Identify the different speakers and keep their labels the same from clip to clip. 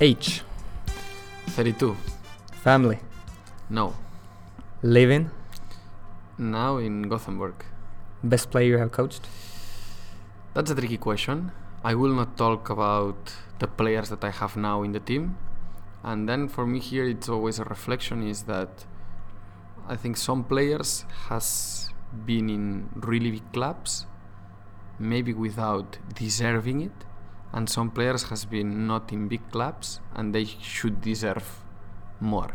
Speaker 1: Age,
Speaker 2: 32.
Speaker 1: family,
Speaker 2: No.
Speaker 1: living,
Speaker 2: Now in Gothenburg.
Speaker 1: best player you have coached.
Speaker 2: That's a tricky question. I will not talk about the players that I have now in the team. And then for me here it's always a reflection is that I think some players has been in really big clubs maybe without deserving it and some players has been not in big clubs and they should deserve more.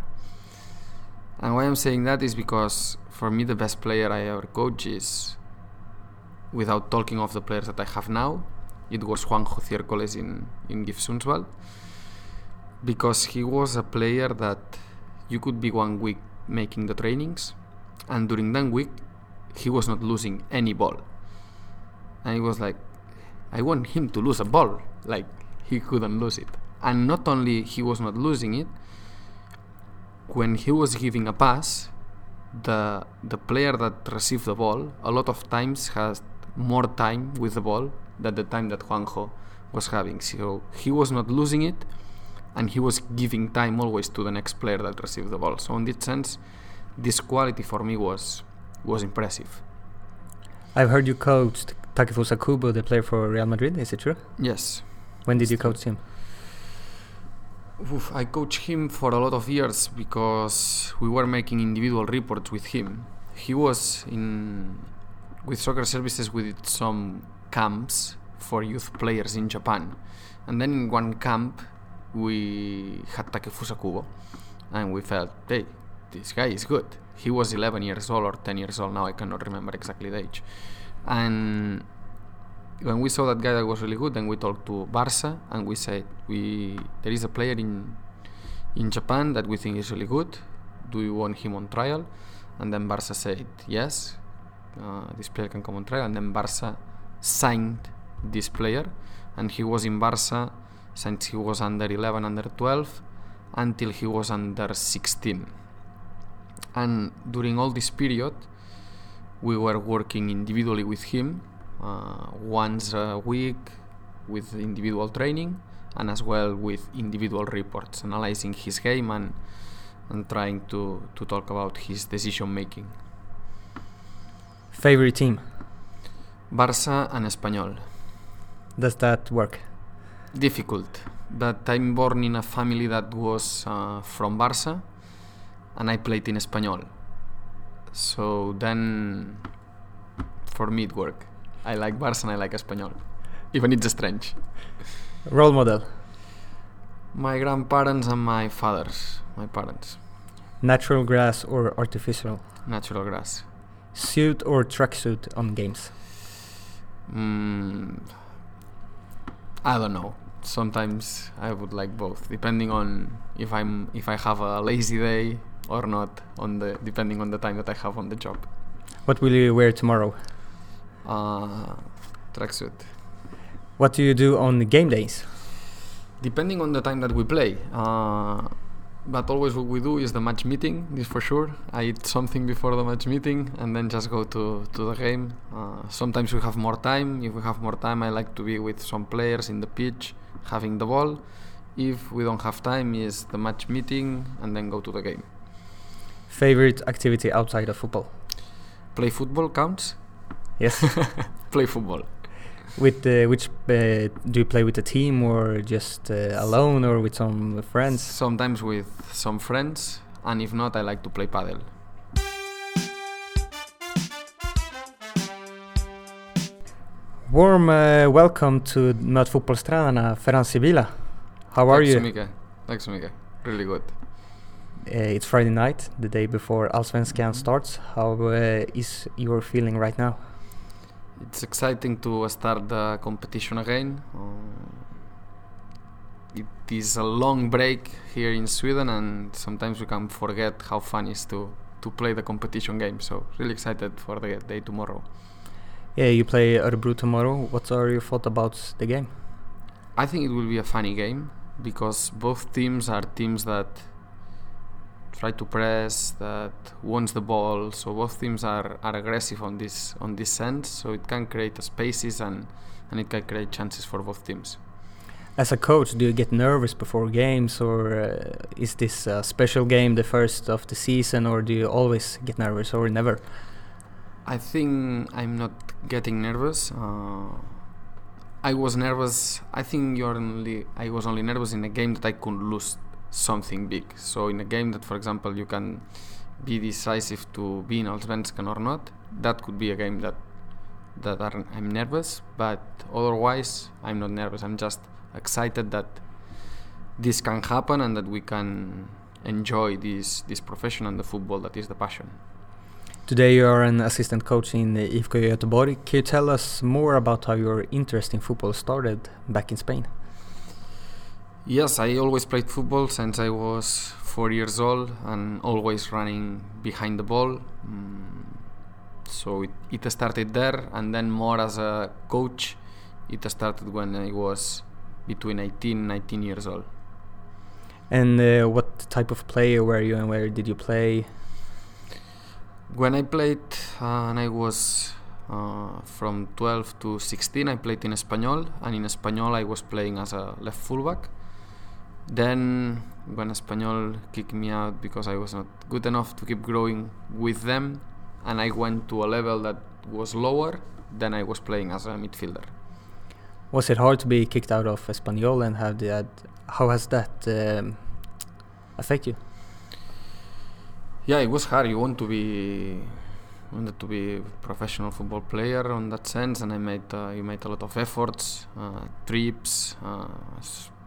Speaker 2: And why I'm saying that is because for me the best player I ever coached is without talking of the players that I have now, it was Juanjo Ciércoles in, in GIF Sundsvall because he was a player that you could be one week making the trainings and during that week he was not losing any ball. And it was like, I want him to lose a ball. Like, he couldn't lose it. And not only he was not losing it, when he was giving a pass, the the player that received the ball a lot of times has more time with the ball than the time that Juanjo was having. So he was not losing it, and he was giving time always to the next player that received the ball. So in that sense, this quality for me was was impressive.
Speaker 1: I've heard you coached Takefusa Kubo, the player for Real Madrid. Is it true?
Speaker 2: Yes,
Speaker 1: When did you coach him?
Speaker 2: Oof, I coached him for a lot of years because we were making individual reports with him. He was in with soccer services we did some camps for youth players in Japan. And then in one camp we had Takefusa Kubo and we felt, hey, this guy is good. He was 11 years old or 10 years old now, I cannot remember exactly the age. And when we saw that guy that was really good, then we talked to Barca and we said, we there is a player in in Japan that we think is really good. Do you want him on trial? And then Barca said yes, uh, this player can come on trial. And then Barca signed this player, and he was in Barca since he was under 11, under 12, until he was under 16. And during all this period, we were working individually with him uh, once a week with individual training and as well with individual reports, analyzing his game and and trying to, to talk about his decision making.
Speaker 1: Favorite team?
Speaker 2: Barça and Espanyol.
Speaker 1: Does that work?
Speaker 2: Difficult. But I'm born in a family that was uh, from Barça and I played in Espanyol. So then for me it worked. I like Barça and I like Espanyol. Even it's strange.
Speaker 1: Role model?
Speaker 2: My grandparents and my fathers, my parents.
Speaker 1: Natural grass or artificial?
Speaker 2: Natural grass.
Speaker 1: Suit or tracksuit on games?
Speaker 2: Mm, I don't know. Sometimes I would like both, depending on if I'm if I have a lazy day or not. On the depending on the time that I have on the job.
Speaker 1: What will you wear tomorrow?
Speaker 2: Uh, tracksuit.
Speaker 1: What do you do on the game days?
Speaker 2: Depending on the time that we play. Uh, but always what we do is the match meeting, this for sure. I eat something before the match meeting and then just go to, to the game. Uh, sometimes we have more time. If we have more time, I like to be with some players in the pitch having the ball. If we don't have time, is the match meeting and then go to the game.
Speaker 1: Favorite activity outside of football?
Speaker 2: Play football counts?
Speaker 1: Yes.
Speaker 2: Play football.
Speaker 1: with uh, which uh, do you play with a team or just uh, alone or with some friends?
Speaker 2: Sometimes with some friends, and if not, I like to play padel.
Speaker 1: Warm uh, welcome to Möt fotbollstränarna Ferran Sibila. How are
Speaker 2: Tack så
Speaker 1: you?
Speaker 2: mycket. Tack så mycket. Really good.
Speaker 1: Uh, it's Friday night, the day before Allsvenskan starts. How uh, is your feeling right now?
Speaker 2: It's exciting to start the competition again. Uh, it is a long break here in Sweden, and sometimes we can forget how fun it is to to play the competition game. So really excited for the day tomorrow.
Speaker 1: Yeah, you play Örebro tomorrow. What are your thoughts about the game?
Speaker 2: I think it will be a funny game because both teams are teams that try to press, that wants the ball. So both teams are, are aggressive on this on this sense. So it can create spaces and and it can create chances for both teams.
Speaker 1: As a coach, do you get nervous before games, or uh, is this a special game, the first of the season, or do you always get nervous, or never?
Speaker 2: I think I'm not getting nervous. Uh, I was nervous. I think you're only. I was only nervous in a game that I could lose something big. So in a game that, for example, you can be decisive to be in Allsvenskan or not, that could be a game that that I'm nervous. But otherwise, I'm not nervous. I'm just excited that this can happen and that we can enjoy this this profession and the football that is the passion.
Speaker 1: Today you are an assistant coach in IFK Göteborg. Can you tell us more about how your interest in football started back in Spain?
Speaker 2: Yes, I always played football since I was four years old and always running behind the ball. Mm, so it, it started there, and then more as a coach, it started when I was between 18 and 19 years old.
Speaker 1: And uh, what type of player were you and where did you play?
Speaker 2: When I played uh, and I was uh, from 12 to 16, I played in Espanyol, and in Espanyol I was playing as a left fullback. Then, when Espanyol kicked me out because I was not good enough to keep growing with them, and I went to a level that was lower, then I was playing as a midfielder.
Speaker 1: Was it hard to be kicked out of Espanyol, and how did how has that um, affect you?
Speaker 2: yeah, it was hard. You want to be wanted to be a professional football player on that sense, and I made uh, you made a lot of efforts, uh, trips, uh,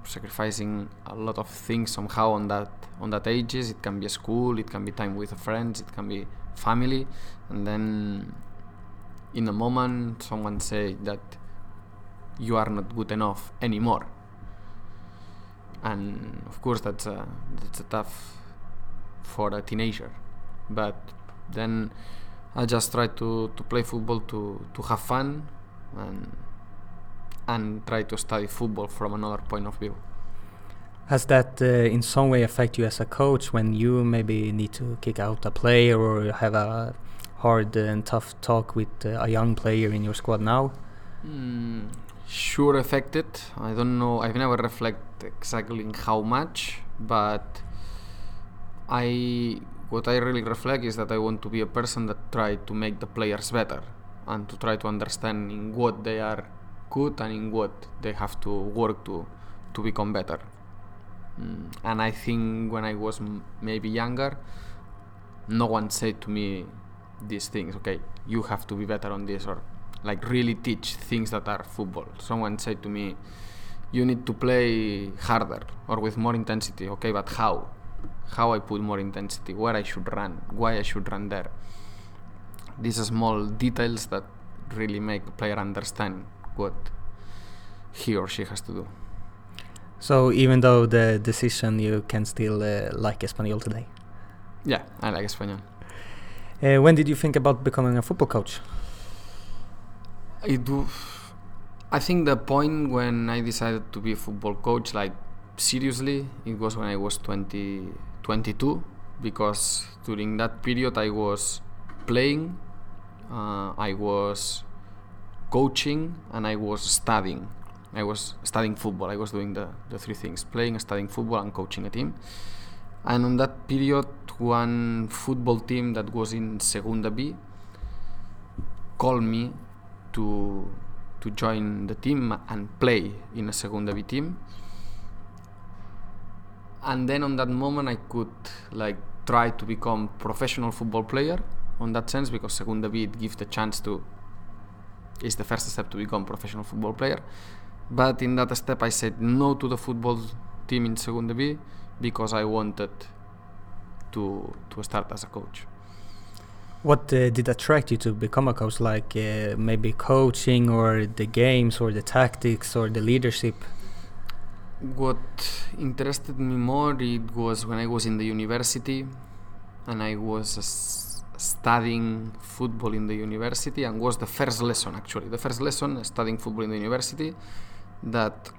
Speaker 2: sacrificing a lot of things somehow on that on that ages. It can be school, it can be time with friends, it can be family, and then in a moment someone say that you are not good enough anymore, and of course that's a that's a tough for a teenager. But then I just try to, to play football to, to have fun and and try to study football from another point of view.
Speaker 1: Has that uh, in some way affect you as a coach when you maybe need to kick out a player or have a hard and tough talk with uh, a young player in your squad now?
Speaker 2: Mm, sure affected. I don't know. I've never reflected exactly how much, but I what I really reflect is that I want to be a person that try to make the players better and to try to understand in what they are good and in what they have to work to to become better. Mm. And I think when I was m- maybe younger, no one said to me these things. Okay, you have to be better on this, or like really teach things that are football. Someone said to me, you need to play harder or with more intensity. Okay, but how? how I put more intensity, where I should run, why I should run there. These are small details that really make the player understand what he or she has to do.
Speaker 1: So even though the decision, you can still uh, like Espanyol today.
Speaker 2: Yeah, I like Espanyol.
Speaker 1: Uh, when did you think about becoming a football coach?
Speaker 2: I do. I think the point when I decided to be a football coach, like seriously, it was when I was 20, 22 because during that period I was playing, uh, I was coaching, and I was studying. I was studying football. I was doing the, the three things playing, studying football, and coaching a team. And on that period, one football team that was in Segunda B called me to to join the team and play in a Segunda B team and then on that moment I could like try to become professional football player on that sense because Segunda B gives the chance to is the first step to become professional football player. But in that step I said no to the football team in Segunda B because I wanted to to start as a coach.
Speaker 1: What uh, did attract you to become a coach? Like uh, maybe coaching or the games or the tactics or the leadership?
Speaker 2: What interested me more it was when I was in the university and I was uh, studying football in the university and was the first lesson actually the first lesson studying football in the university that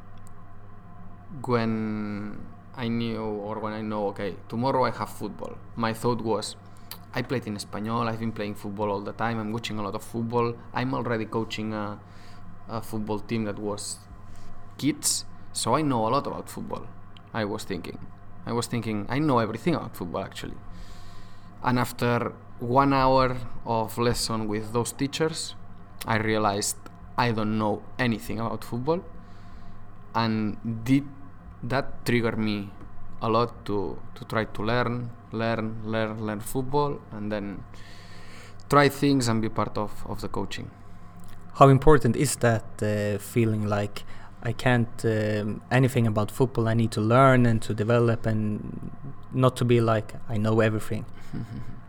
Speaker 2: when I knew or when I know okay tomorrow I have football my thought was I played in Espanyol I've been playing football all the time I'm watching a lot of football I'm already coaching a, a football team that was kids So I know a lot about football. I was thinking. I was thinking I know everything about football actually. And after one hour of lesson with those teachers, I realized I don't know anything about football, and did that trigger me a lot to to try to learn, learn, learn, learn football, and then try things and be part of of the coaching.
Speaker 1: How important is that uh, feeling like I can't um, anything about football? I need to learn and to develop, and not to be like I know everything.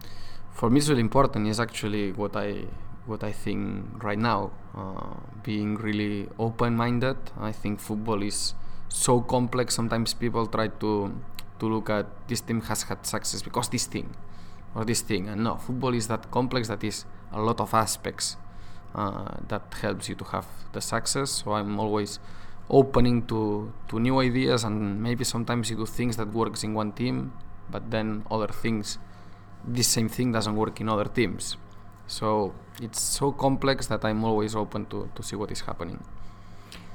Speaker 2: For me, it's really important. Is actually what I what I think right now. Uh, being really open-minded. I think football is so complex. Sometimes people try to to look at this team has had success because this thing or this thing, and no, football is that complex that is a lot of aspects uh, that helps you to have the success. So I'm always opening to to new ideas, and maybe sometimes you do things that works in one team, but then other things, this same thing doesn't work in other teams. So it's so complex that I'm always open to, to see what is happening.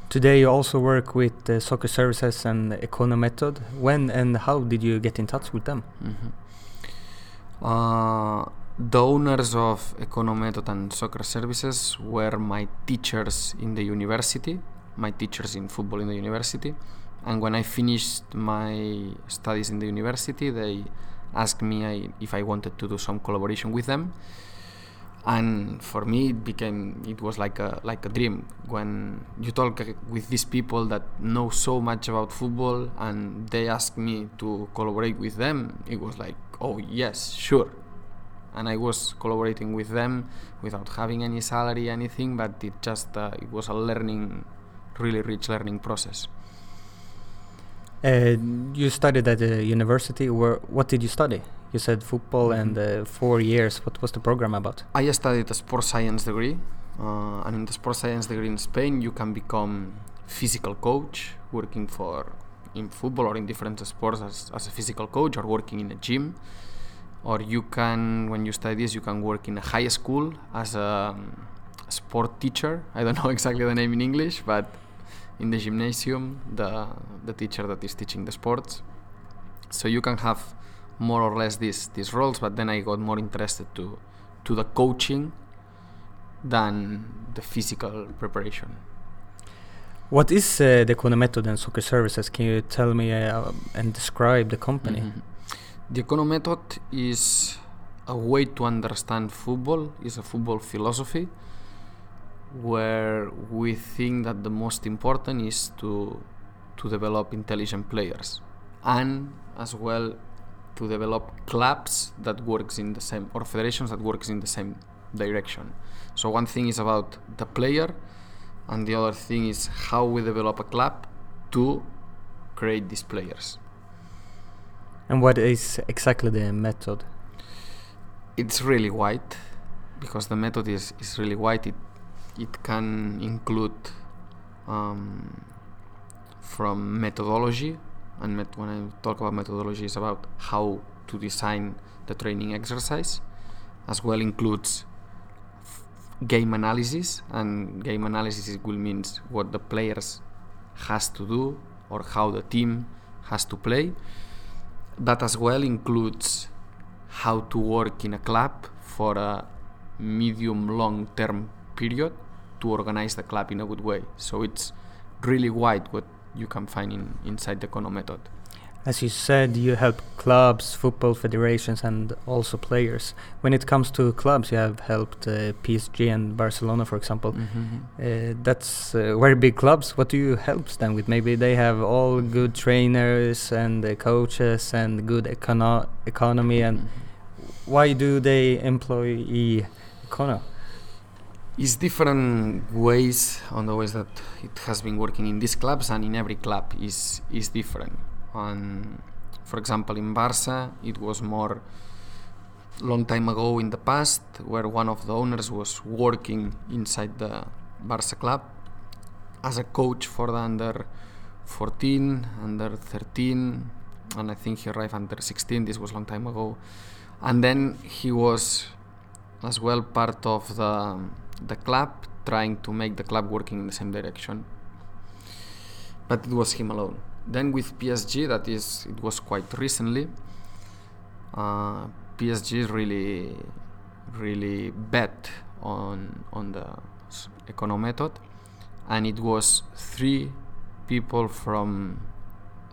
Speaker 1: Today you also work with uh, Soccer Services and Ekkono Method. When and how did you get in touch with them?
Speaker 2: Mm-hmm. Uh, the owners of Ekkono Method and Soccer Services were my teachers in the university, my teachers in football in the university. And when I finished my studies in the university, they asked me I, if I wanted to do some collaboration with them. And for me it became it was like a like a dream when you talk with these people that know so much about football and they ask me to collaborate with them it was like oh yes sure. And I was collaborating with them without having any salary anything but it just uh, it was a learning really rich learning process
Speaker 1: uh, you studied at a university where what did you study you said football mm-hmm. and uh, four years. What was the program about?
Speaker 2: I studied a sports science degree, uh, and in the sports science degree in Spain, you can become physical coach, working for in football or in different sports as, as a physical coach, or working in a gym. Or you can, when you study this, you can work in a high school as a, um, sport teacher. I don't know exactly the name in English, but in the gymnasium, the the teacher that is teaching the sports. So you can have more or less these these roles, but then I got more interested to to the coaching than the physical preparation.
Speaker 1: What is uh, the Ekkono Method and Soccer Services? Can you tell me uh, and describe the company? Mm-hmm.
Speaker 2: The Econo Method is a way to understand football, is a football philosophy where we think that the most important is to to develop intelligent players and as well to develop clubs that works in the same or federations that works in the same direction. So one thing is about the player, and the other thing is how we develop a club to create these players.
Speaker 1: And what is exactly the method?
Speaker 2: It's really wide because the method is, is really wide. It it can include um, from methodology and met- when I talk about methodology, it's about how to design the training exercise, as well includes game analysis, and game analysis will means what the players has to do or how the team has to play. That as well includes how to work in a club for a medium long term period to organize the club in a good way. So it's really wide what you can find in, inside the Ekkono method.
Speaker 1: As you said, you help clubs, football federations, and also players. When it comes to clubs, you have helped uh, PSG and Barcelona, for example. Mm-hmm. Uh, that's uh, very big clubs. What do you help them with? Maybe they have all good trainers and coaches and good econo- economy. And mm-hmm. why do they employ Ekkono?
Speaker 2: It's different ways on the ways that it has been working in these clubs and in every club is is different. And for example, in Barca, it was more long time ago in the past where one of the owners was working inside the Barca club as a coach for the under 14, under 13, and I think he arrived under 16. This was long time ago, and then he was as well part of the the club, trying to make the club working in the same direction. but it was him alone. Then with PSG, that is, it was quite recently. Uh, PSG really, really bet on on the Ekkono method, and it was three people from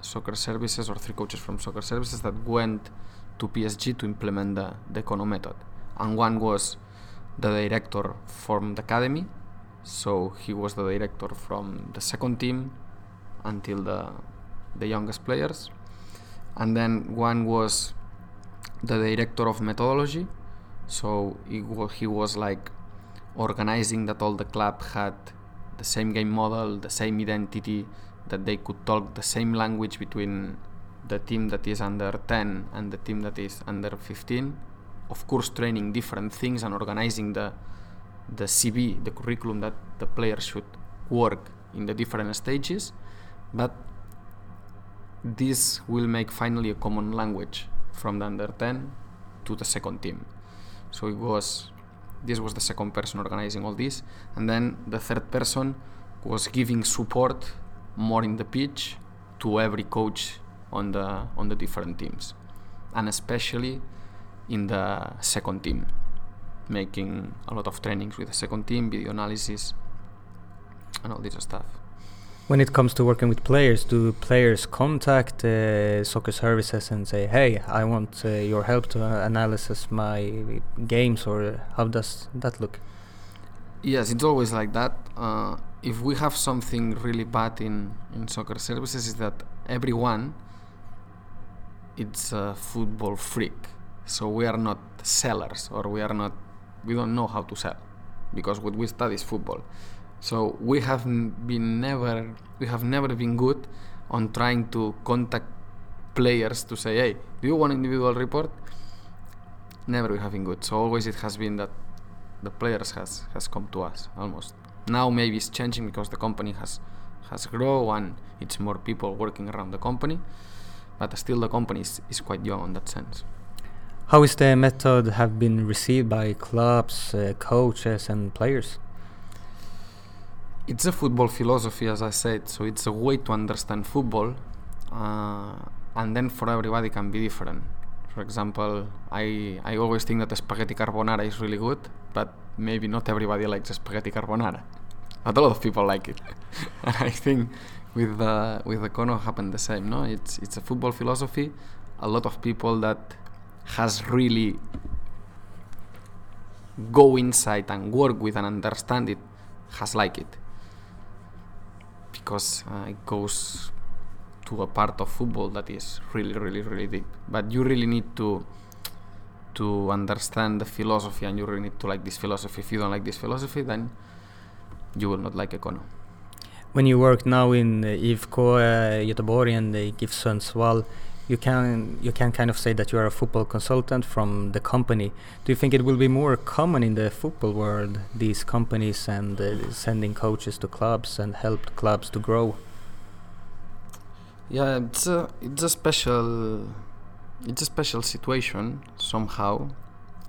Speaker 2: soccer services or three coaches from soccer services that went to PSG to implement the, the Ekkono method. And one was the director from the academy, so he was the director from the second team until the the youngest players. And then one was the director of methodology, so he, he was like organizing that all the club had the same game model, the same identity, that they could talk the same language between the team that is under 10 and the team that is under 15 of course training different things and organizing the the CV the curriculum that the players should work in the different stages. But this will make finally a common language from the under 10 to the second team. So it was this was the second person organizing all this. And then the third person was giving support more in the pitch to every coach on the on the different teams. And especially in the second team making a lot of trainings with the second team video analysis and all this stuff.
Speaker 1: When it comes to working with players do players contact uh, soccer services and say hey i want uh, your help to uh, analyze my games or how does that look?
Speaker 2: Yes it's always like that. Uh, if we have something really bad in, in soccer services is that everyone it's a football freak so we are not sellers or we are not we don't know how to sell because what we study is football. So we have been never we have never been good on trying to contact players to say hey do you want individual report? Never we have been good. So always it has been that the players has has come to us almost. Now maybe it's changing because the company has has grown and it's more people working around the company but still the company is, is quite young in that sense
Speaker 1: how is the method have been received by clubs uh, coaches and players
Speaker 2: it's a football philosophy as i said so it's a way to understand football uh, and then for everybody can be different for example i i always think that spaghetti carbonara is really good but maybe not everybody likes spaghetti carbonara but a lot of people like it. and I think with the with the Kono happened the same. No, it's it's a football philosophy. A lot of people that has really go inside and work with and understand it has like it. Because uh, it goes to a part of football that is really really really deep. But you really need to to understand the philosophy and you really need to like this philosophy. If you don't like this philosophy then you will not like Ekkono.
Speaker 1: When you work now in uh, IFK uh, Göteborg and uh, Sundsvall, you can you can kind of say that you are a football consultant from the company. Do you think it will be more common in the football world these companies and uh, sending coaches to clubs and help clubs to grow?
Speaker 2: Yeah, it's a it's a special it's a special situation somehow.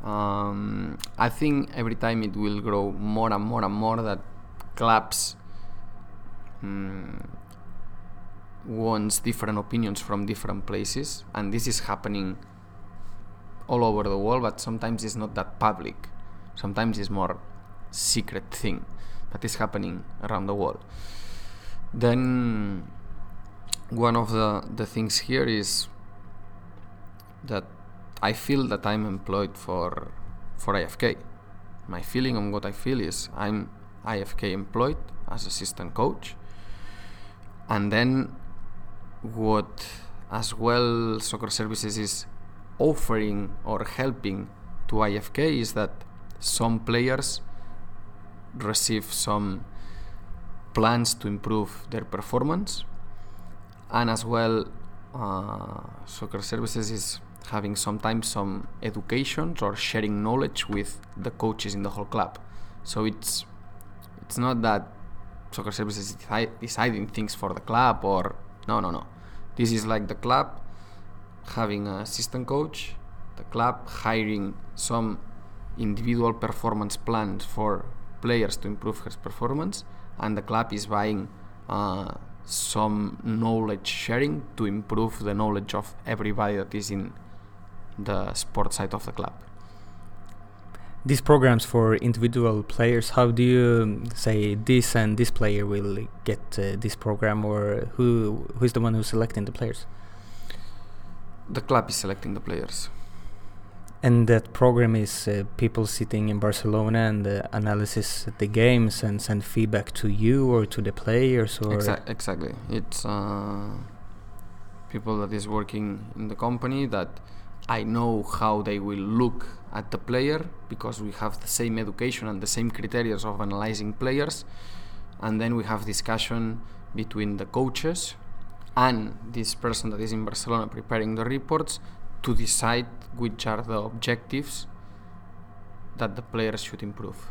Speaker 2: Um, I think every time it will grow more and more and more that clubs um, wants different opinions from different places, and this is happening all over the world. But sometimes it's not that public. Sometimes it's more secret thing that is happening around the world. Then one of the the things here is that I feel that I'm employed for for IFK. My feeling on what I feel is I'm IFK employed as assistant coach. And then what as well soccer services is offering or helping to IFK is that some players receive some plans to improve their performance. And as well uh, soccer services is having sometimes some educations or sharing knowledge with the coaches in the whole club. So it's it's not that soccer services is deciding things for the club or no no no this is like the club having an assistant coach the club hiring some individual performance plans for players to improve his performance and the club is buying uh, some knowledge sharing to improve the knowledge of everybody that is in the sport side of the club.
Speaker 1: These programs for individual players, how do you say this and this player will get uh, this program, or who who is the one who's selecting the players?
Speaker 2: The club is selecting the players.
Speaker 1: And that program is uh, people sitting in Barcelona and uh, analysis the games and send feedback to you or to the players or
Speaker 2: Exa- exactly. It's uh, people that is working in the company that I know how they will look at the player because we have the same education and the same criteria of analyzing players, and then we have discussion between the coaches and this person that is in Barcelona preparing the reports to decide which are the objectives that the players should improve.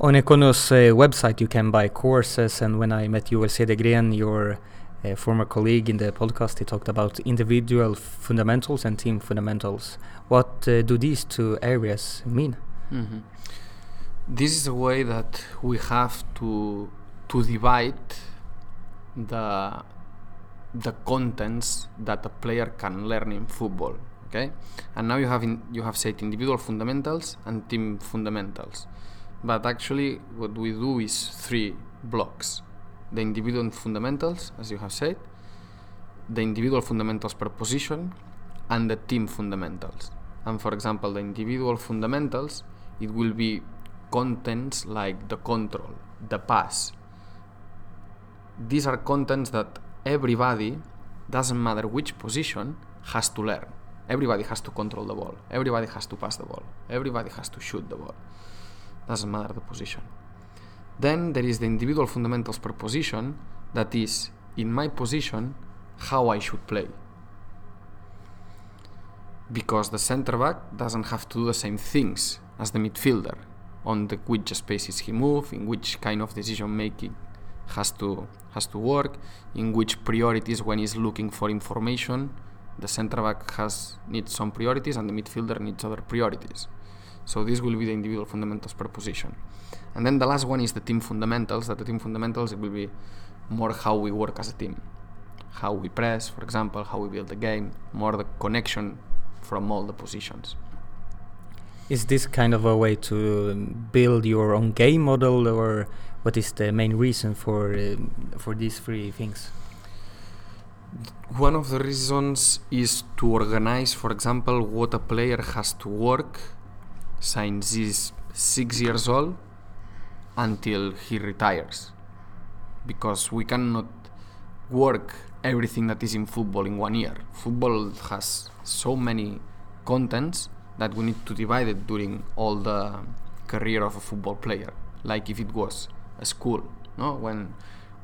Speaker 1: On Ekkono's uh, website, you can buy courses, and when I met you Joel Cedergren, your uh, former colleague in the podcast, he talked about individual fundamentals and team fundamentals. What uh, do these two areas mean?
Speaker 2: Mm-hmm. This is a way that we have to to divide the the contents that a player can learn in football okay and now you have in, you have said individual fundamentals and team fundamentals but actually what we do is three blocks the individual fundamentals as you have said the individual fundamentals per position and the team fundamentals and for example the individual fundamentals it will be contents like the control the pass these are contents that everybody, doesn't matter which position, has to learn. Everybody has to control the ball. Everybody has to pass the ball. Everybody has to shoot the ball. Doesn't matter the position. Then there is the individual fundamentals per position that is, in my position, how I should play. Because the center back doesn't have to do the same things as the midfielder on the which spaces he move, in which kind of decision making has to has to work, in which priorities when he's looking for information, the center back has needs some priorities and the midfielder needs other priorities. So this will be the individual fundamentals per position. And then the last one is the team fundamentals. That the team fundamentals it will be more how we work as a team, how we press, for example, how we build the game, more the connection from all the positions.
Speaker 1: Is this kind of a way to build your own game model, or what is the main reason for uh, for these three things?
Speaker 2: One of the reasons is to organize, for example, what a player has to work since he's six years old until he retires. Because we cannot work everything that is in football in one year. Football has so many contents that we need to divide it during all the career of a football player. Like if it was a school, no? When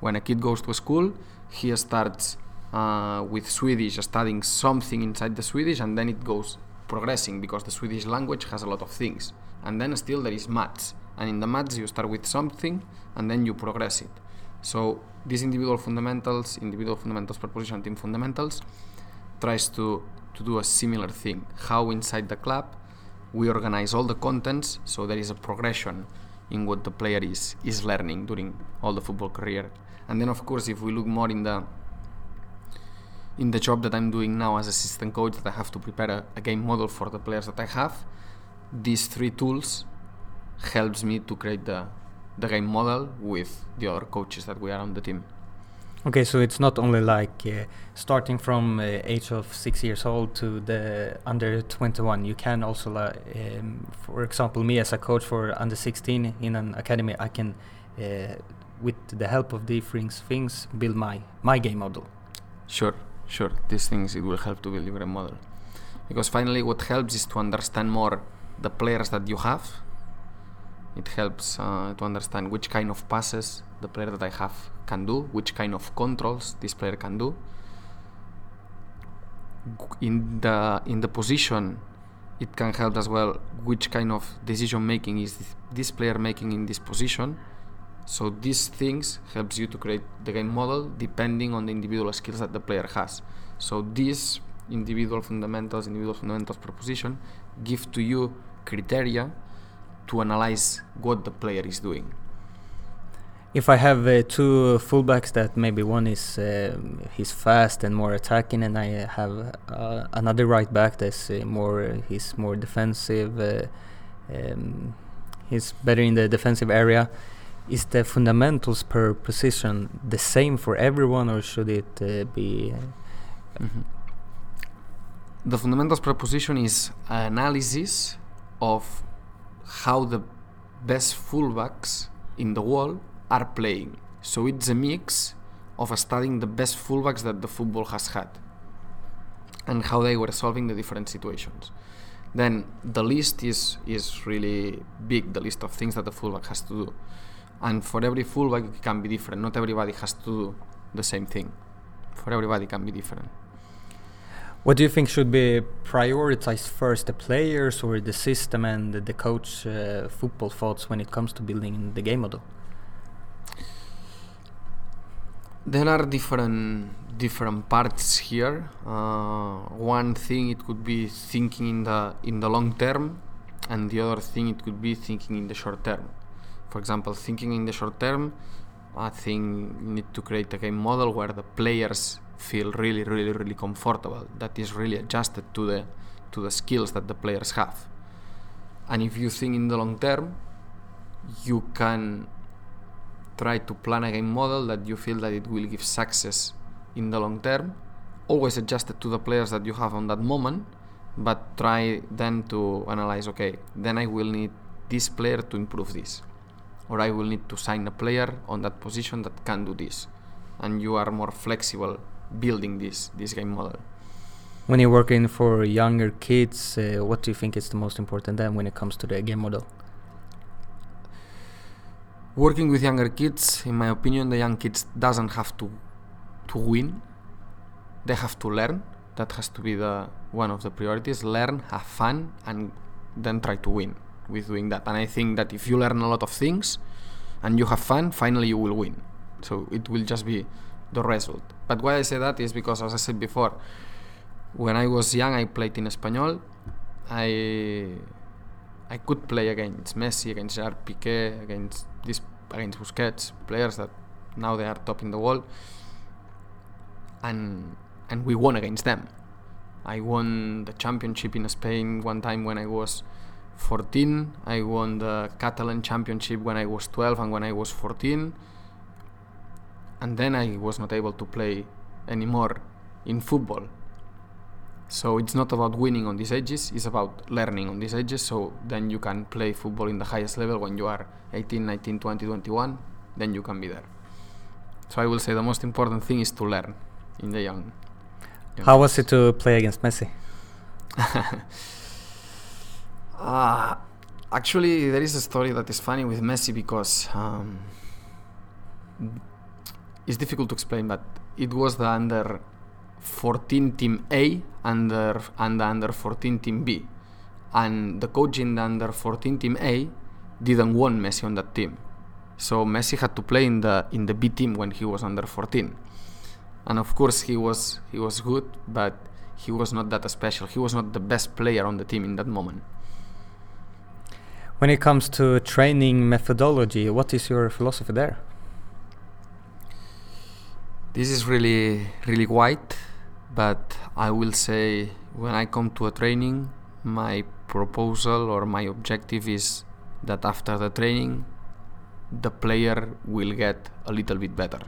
Speaker 2: when a kid goes to a school, he starts uh, with Swedish, studying something inside the Swedish, and then it goes progressing because the Swedish language has a lot of things. And then still there is maths, and in the maths you start with something, and then you progress it. So these individual fundamentals, individual fundamentals per position, team fundamentals, tries to to do a similar thing. How inside the club we organize all the contents so there is a progression in what the player is is learning during all the football career. And then of course if we look more in the in the job that I'm doing now as assistant coach that I have to prepare a, a game model for the players that I have, these three tools helps me to create the the game model with the other coaches that we are on the team.
Speaker 1: Okay, so it's not only like uh, starting from uh, age of six years old to the under 21. You can also, um, for example, me as a coach for under 16 in an academy, I can, uh, with the help of different things, build my my game model.
Speaker 2: Sure, sure. These things it will help to build your model, because finally, what helps is to understand more the players that you have. It helps uh, to understand which kind of passes the player that I have can do, which kind of controls this player can do. In the in the position, it can help as well which kind of decision making is this player making in this position. So these things helps you to create the game model depending on the individual skills that the player has. So these individual fundamentals, individual fundamentals per position, give to you criteria to analyze what the player is doing
Speaker 1: if I have uh, two fullbacks that maybe one is uh, he's fast and more attacking, and I have uh, another right back that's uh, more he's more defensive. Uh, um, he's better in the defensive area. Is the fundamentals per position the same for everyone, or should it uh, be?
Speaker 2: Mm-hmm. The fundamentals per position is analysis of how the best fullbacks in the world are playing. So it's a mix of studying the best fullbacks that the football has had and how they were solving the different situations. Then the list is is really big, the list of things that the fullback has to do. And for every fullback it can be different. Not everybody has to do the same thing. For everybody can be different.
Speaker 1: What do you think should be prioritized first, the players or the system and the coach uh, football thoughts when it comes to building the game model?
Speaker 2: there are different different parts here. Uh, one thing it could be thinking in the in the long term, and the other thing it could be thinking in the short term. For example, thinking in the short term, I think you need to create a game model where the players feel really, really, really comfortable. That is really adjusted to the to the skills that the players have. And if you think in the long term, you can try to plan a game model that you feel that it will give success in the long term always adjusted to the players that you have on that moment but try then to analyze okay then i will need this player to improve this or i will need to sign a player on that position that can do this. And you are more flexible building this this game model.
Speaker 1: When you're working for younger kids uh, what do you think is the most important then when it comes to the game model?
Speaker 2: Working with younger kids in my opinion the young kids doesn't have to to win. They have to learn. That has to be the one of the priorities. Learn have fun and then try to win with doing that. And i think that if you learn a lot of things and you have fun finally you will win. So it will just be the result. But why i say that is because as i said before when i was young i played in espanyol. I I could play against Messi, against Gerard Piqué, against this, against Busquets, players that now they are top in the world, and and we won against them. I won the championship in Spain one time when I was 14. I won the Catalan championship when I was 12 and when I was 14. And then I was not able to play anymore in football so it's not about winning on these ages, it's about learning on these ages. So then you can play football in the highest level when you are 18, 19, 20, 21, then you can be there. So I will say the most important thing is to learn in the young.
Speaker 1: young How was it to play against Messi?
Speaker 2: uh, actually, there is a story that is funny with Messi because um, it's difficult to explain, but it was the under 14 team A the, and the under 14 team B. And the coach in the under 14 team A didn't want Messi on that team. So Messi had to play in the in the B team when he was under 14. And of course he was he was good, but he was not that special. He was not the best player on the team in that moment.
Speaker 1: When it comes to training methodology, what is your philosophy there?
Speaker 2: This is really really wide but I will say when I come to a training, my proposal or my objective is that after the training, the player will get a little bit better,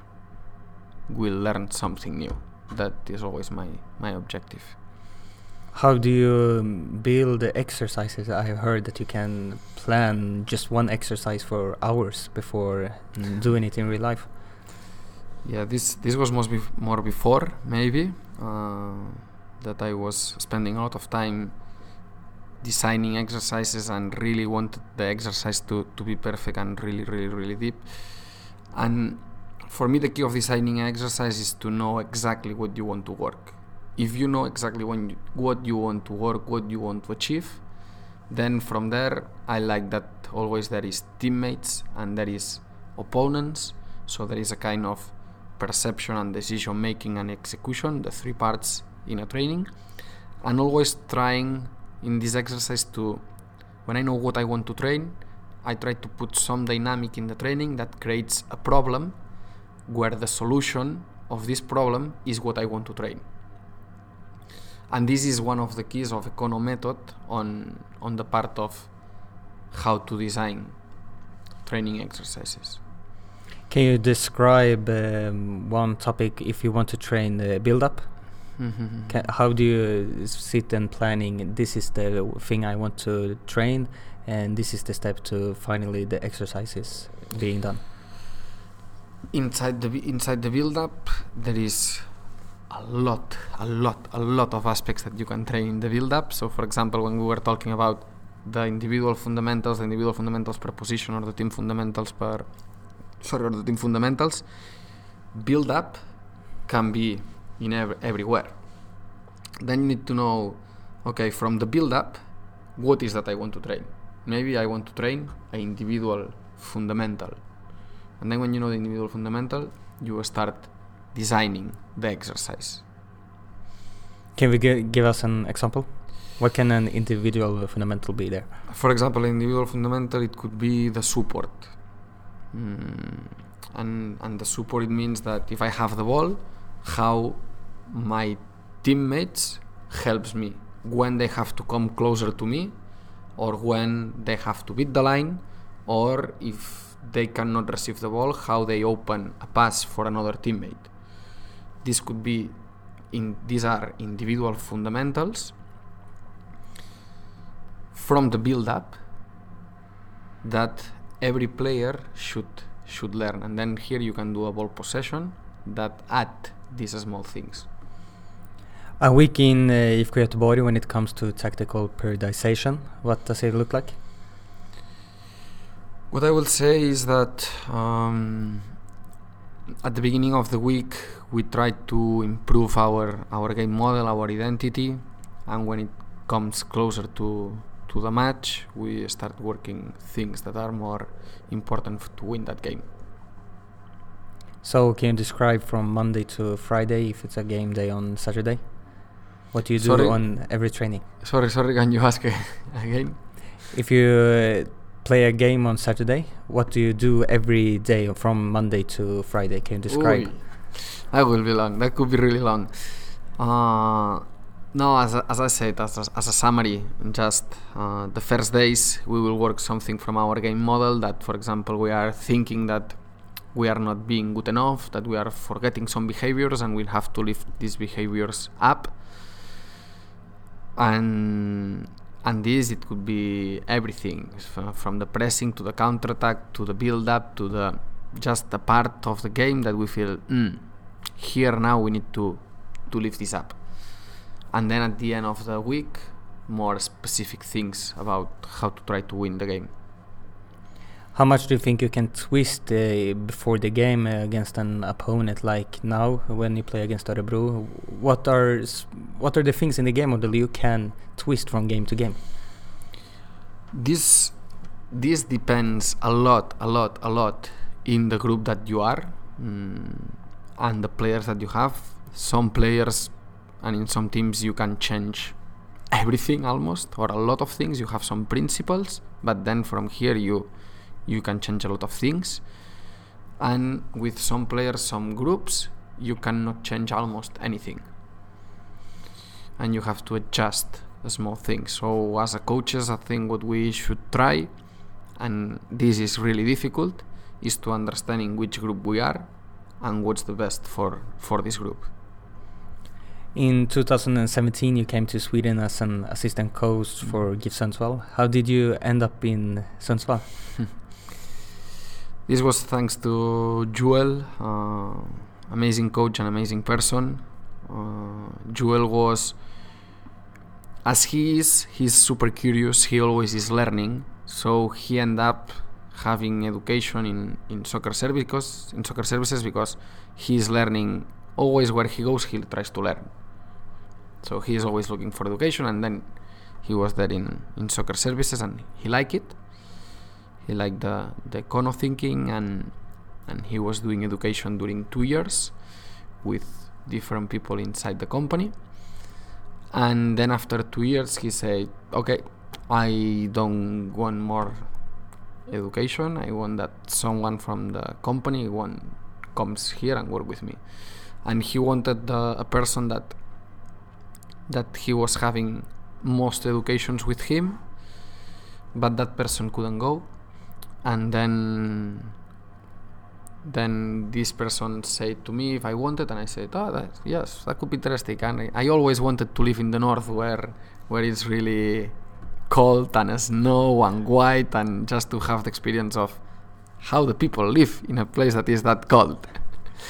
Speaker 2: will learn something new. That is always my, my objective.
Speaker 1: How do you build the exercises? I have heard that you can plan just one exercise for hours before mm. doing it in real life.
Speaker 2: Yeah, this this was most bef- more before maybe, uh, that I was spending a lot of time designing exercises and really wanted the exercise to, to be perfect and really, really, really deep. And for me, the key of designing an exercise is to know exactly what you want to work. If you know exactly when you, what you want to work, what you want to achieve, then from there, I like that always there is teammates and there is opponents. So there is a kind of perception and decision making and execution, the three parts in a training, and always trying in this exercise to, when I know what I want to train, I try to put some dynamic in the training that creates a problem where the solution of this problem is what I want to train. And this is one of the keys of Ekkono method on on the part of how to design training exercises.
Speaker 1: Can you describe um, one topic if you want to train the build up?
Speaker 2: Mm-hmm.
Speaker 1: Ca how do you sit and planning? This is the thing I want to train, and this is the step to finally the exercises being done.
Speaker 2: inside the inside the build up there is a lot a lot a lot of aspects that you can train in the build up so for example when we were talking about the individual fundamentals the individual fundamentals per position or the team fundamentals per sorry or the team fundamentals build up can be in ev- everywhere. Then you need to know okay from the build up what is that i want to train? Maybe i want to train an individual fundamental. And then when you know the individual fundamental, you start designing the exercise.
Speaker 1: Can we gi- give us an example? What can an individual fundamental be there?
Speaker 2: For example, individual fundamental, it could be the support. Mm, and, and the support, it means that if I have the ball, how my teammates helps me when they have to come closer to me or when they have to beat the line or if they cannot receive the ball, how they open a pass for another teammate. This could be in these are individual fundamentals from the build up that every player should should learn and then here you can do a ball possession that add these small things
Speaker 1: A week in uh, IFK Göteborg when it comes to tactical periodization, what does it look like?
Speaker 2: What I will say is that um, at the beginning of the week we try to improve our our game model, our identity, and when it comes closer to to the match, we start working things that are more important to win that game.
Speaker 1: So can you describe from Monday to Friday if it's a game day on Saturday? What do you do
Speaker 2: Sorry?
Speaker 1: on every training?
Speaker 2: Sorry, sorry, can you ask again?
Speaker 1: If you uh, play a game on Saturday, what do you do every day from Monday to Friday? Can you describe?
Speaker 2: Ooh, that will be long. That could be really long. Uh, no, as, as I said, as a, as a summary, just uh, the first days we will work something from our game model. That, for example, we are thinking that we are not being good enough, that we are forgetting some behaviors, and we'll have to lift these behaviors up. And and this it could be everything from the pressing to the counter attack to the build up to the just the part of the game that we feel mm, here now we need to to lift this up. And then at the end of the week more specific things about how to try to win the game
Speaker 1: How much do you think you can twist uh, before the game uh, against an opponent like now when you play against Örebro? What are what are the things in the game model you can twist from game to game?
Speaker 2: this this depends a lot a lot a lot in the group that you are mm, and the players that you have some players and in some teams you can change everything almost or a lot of things you have some principles but then from here you you can change a lot of things. And with some players some groups you cannot change almost anything. And you have to adjust small things. So as a coaches i think what we should try and this is really difficult is to understanding which group we are and what's the best for for this group.
Speaker 1: In 2017, you came to Sweden as an assistant coach for mm-hmm. GIF Sundsvall. How did you end up in Sundsvall?
Speaker 2: This was thanks to Joel, uh, amazing coach and amazing person. Uh, Joel was, as he is, he's super curious. He always is learning. So he ended up having education in, in soccer service because in soccer services because he is learning always where he goes. He tries to learn. So he is always looking for education, and then he was there in in soccer services, and he liked it he liked the the Ekkono thinking and and he was doing education during two years with different people inside the company and then after two years he said okay i don't want more education. I want that someone from the company one comes here and work with me. And he wanted a person that that he was having most educations with him, but that person couldn't go. And then then this person said to me if I wanted, and I said, "Oh, that, yes, that could be interesting." And I, I always wanted to live in the north, where where it's really cold and snow and white, and just to have the experience of how the people live in a place that is that cold.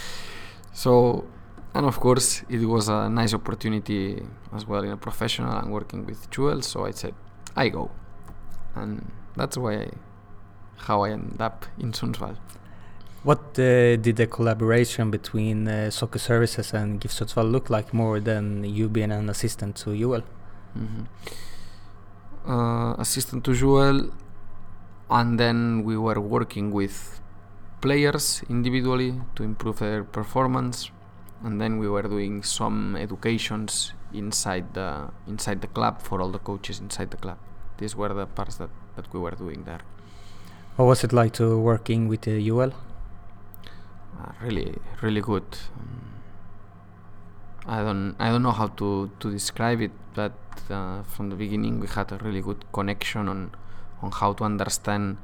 Speaker 2: so, and of course, it was a nice opportunity as well in a professional and working with Joel. So I said, I go, and that's why I, how I end up in Sundsvall.
Speaker 1: What uh, did the collaboration between uh, Soccer Services and GIF Sundsvall look like more than you being an assistant to Joel?
Speaker 2: Mm-hmm. Uh, assistant to Joel, and then we were working with players individually to improve their performance, and then we were doing some educations inside the inside the club for all the coaches inside the club. These were the parts that, that we were doing there.
Speaker 1: What was it like to working with uh, Joel?
Speaker 2: uh, really really good. Um, I don't I don't know how to, to describe it, but uh, from the beginning we had a really good connection on on how to understand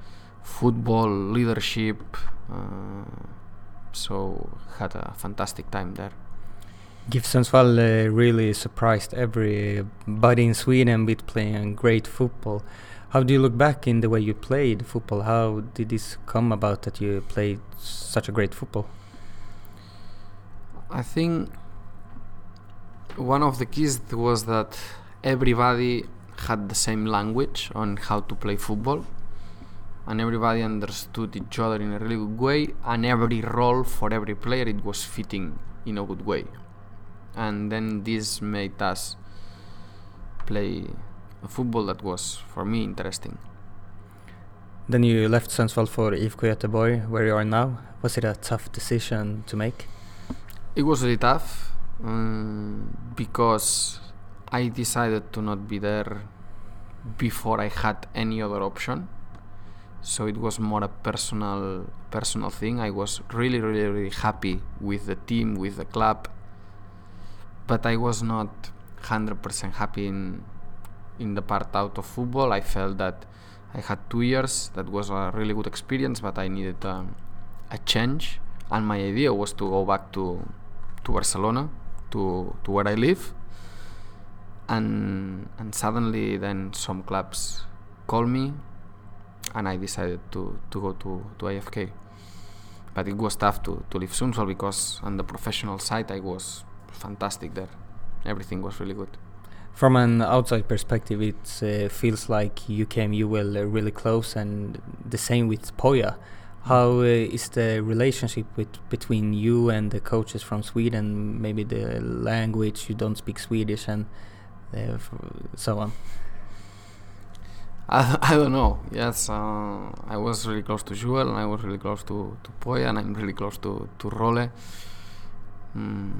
Speaker 2: football leadership. Uh, so had a fantastic time there.
Speaker 1: GIF Sundsvall uh, really surprised everybody in Sweden with playing great football. How do you look back in the way you played football? How did this come about that you played such a great football?
Speaker 2: I think one of the keys was that everybody had the same language on how to play football and everybody understood each other in a really good way and every role for every player it was fitting in a good way and then this made us play a football that was for me interesting.
Speaker 1: Then you left Sundsvall for IFK Göteborg, where you are now. Was it a tough decision to make?
Speaker 2: It was really tough um, because I decided to not be there before I had any other option. So it was more a personal personal thing. I was really, really, really happy with the team, with the club, but I was not hundred percent happy in in the part out of football. I felt that I had two years. That was a really good experience, but I needed a, a change. And my idea was to go back to to Barcelona, to to where I live. And and suddenly, then some clubs called me, and I decided to to go to to IFK. But it was tough to to leave Sundsvall because on the professional side I was fantastic there. Everything was really good
Speaker 1: from an outside perspective, it uh, feels like you came you will uh, really close, and the same with Poya. How uh, is the relationship with between you and the coaches from Sweden? Maybe the language you don't speak Swedish and uh, so on.
Speaker 2: I, I don't know. Yes, uh, I was really close to Joel, and I was really close to to Poya, and I'm really close to to Role. Mm,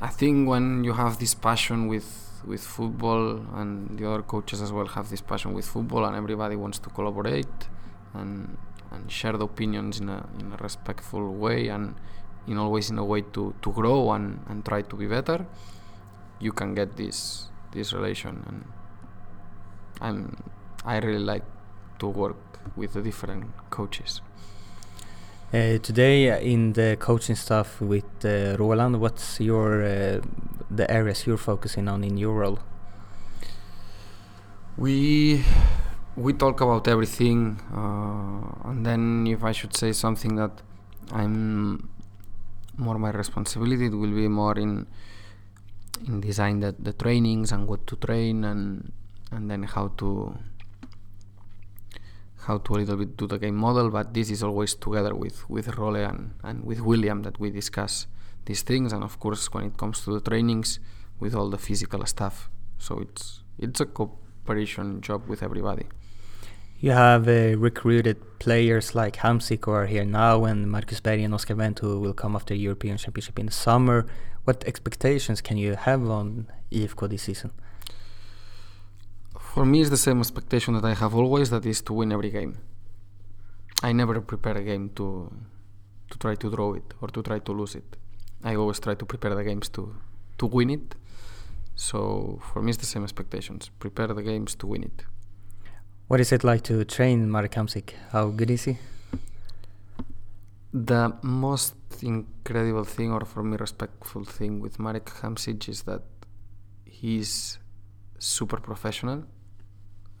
Speaker 2: I think when you have this passion with with football, and the other coaches as well have this passion with football, and everybody wants to collaborate and and share the opinions in a in a respectful way, and in always in a way to to grow and and try to be better. You can get this this relation, and I'm I really like to work with the different coaches.
Speaker 1: Uh, today in the coaching staff with uh, Roland, what's your uh, the areas you're focusing on in your role?
Speaker 2: We we talk about everything, uh, and then if I should say something that I'm more my responsibility, it will be more in in design the, the trainings and what to train and and then how to how to a little bit do the game model, but this is always together with with Role and, and with William that we discuss these things, and of course when it comes to the trainings with all the physical stuff. So it's it's a cooperation job with everybody.
Speaker 1: You have uh, recruited players like Hamsik who are here now, and Marcus Berg and Oscar Wendt who will come after European Championship in the summer. What expectations can you have on IFK this season?
Speaker 2: For me, it's the same expectation that I have always. That is to win every game. I never prepare a game to to try to draw it or to try to lose it. I always try to prepare the games to to win it. So for me, it's the same expectations. Prepare the games to win it.
Speaker 1: What is it like to train Marek Hamsik? How good is he?
Speaker 2: The most incredible thing, or for me, respectful thing with Marek Hamsik is that he's super professional.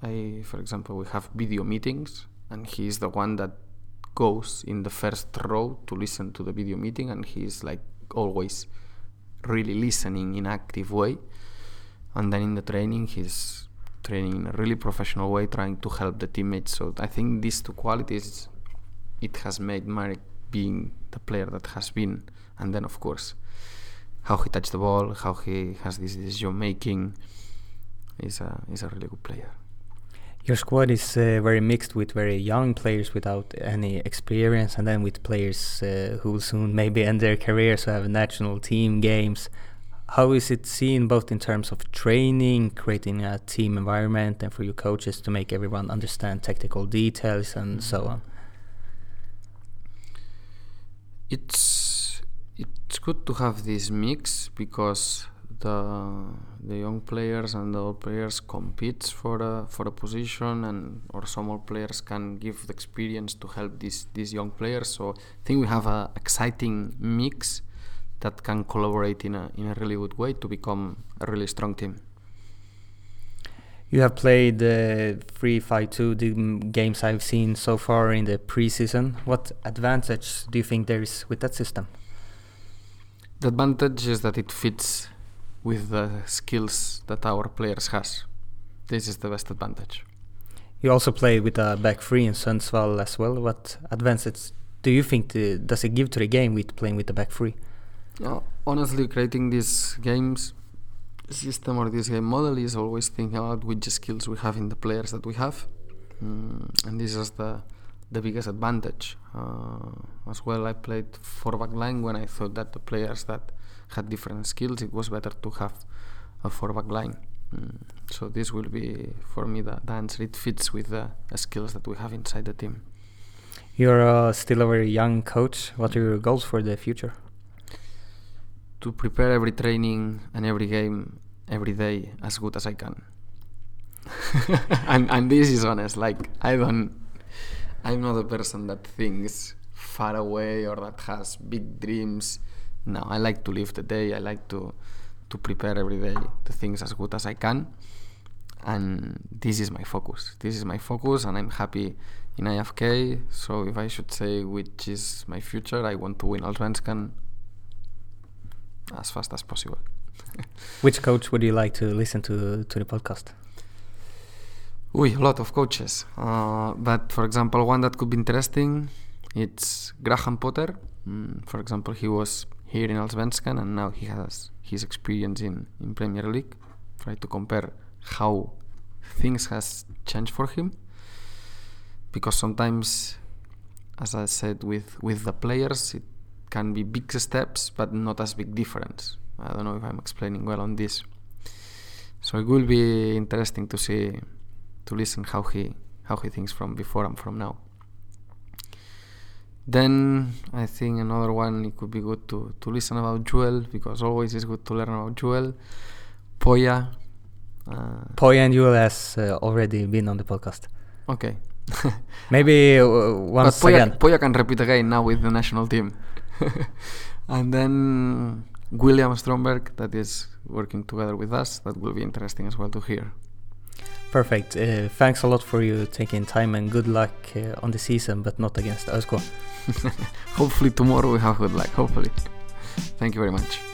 Speaker 2: I, for example, we have video meetings, and he's the one that goes in the first row to listen to the video meeting, and he's like always really listening in active way. And then in the training, he's training in a really professional way, trying to help the teammates. So I think these two qualities, it has made Marek being the player that has been. And then, of course, how he touched the ball, how he has this decision making, is a is a really good player.
Speaker 1: Your squad is uh, very mixed with very young players without any experience, and then with players uh, who will soon maybe end their careers, who have national team games. How is it seen both in terms of training, creating a team environment, and for your coaches to make everyone understand technical details and so on?
Speaker 2: It's it's good to have this mix because the the young players and the old players competes for a for a position and or some old players can give the experience to help these these young players so I think we have a exciting mix that can collaborate in a in a really good way to become a really strong team.
Speaker 1: You have played uh, three, five, two the games I've seen so far in the preseason. What advantage do you think there is with that system?
Speaker 2: The advantage is that it fits with the skills that our players has. This is the best advantage.
Speaker 1: You also play with a back three in Sundsvall as well. What advantages do you think to, does it give to the game with playing with the back three?
Speaker 2: No, honestly, creating these games system or this game model is always thinking about which skills we have in the players that we have, mm, and this is the the biggest advantage. Uh, as well, I played four back line when I thought that the players that had different skills, it was better to have a four back line. Mm. So this will be for me the, the answer. It fits with the, the skills that we have inside the team.
Speaker 1: You're uh, still a very young coach. What are your goals for the future?
Speaker 2: To prepare every training and every game every day as good as I can. and and this is honest. Like I don't, I'm not a person that thinks far away or that has big dreams no, I like to live the day. I like to to prepare every day the things as good as I can, and this is my focus. This is my focus, and I'm happy in IFK. So if I should say which is my future, I want to win Allsvenskan as fast as possible.
Speaker 1: which coach would you like to listen to to the podcast?
Speaker 2: We a lot of coaches, uh, but for example, one that could be interesting, it's Graham Potter. Mm, for example, he was here in Allsvenskan and now he has his experience in, in Premier League. Try to compare how things has changed for him because sometimes as I said with with the players it can be big steps but not as big difference. I don't know if I'm explaining well on this. So it will be interesting to see to listen how he how he thinks from before and from now. Then I think another one it could be good to, to listen about Joel because always it's good to learn about Joel. Poya.
Speaker 1: Uh, Poya and Joel has uh, already been on the podcast.
Speaker 2: Okay.
Speaker 1: Maybe uh, once
Speaker 2: but Poya,
Speaker 1: again.
Speaker 2: Poya can repeat again now with the national team. and then William Stromberg that is working together with us. That will be interesting as well to hear.
Speaker 1: Perfect. Uh, thanks a lot for you taking time and good luck uh, on the season, but not against ÖSK.
Speaker 2: Hopefully tomorrow we have good luck. Hopefully. Thank you very much.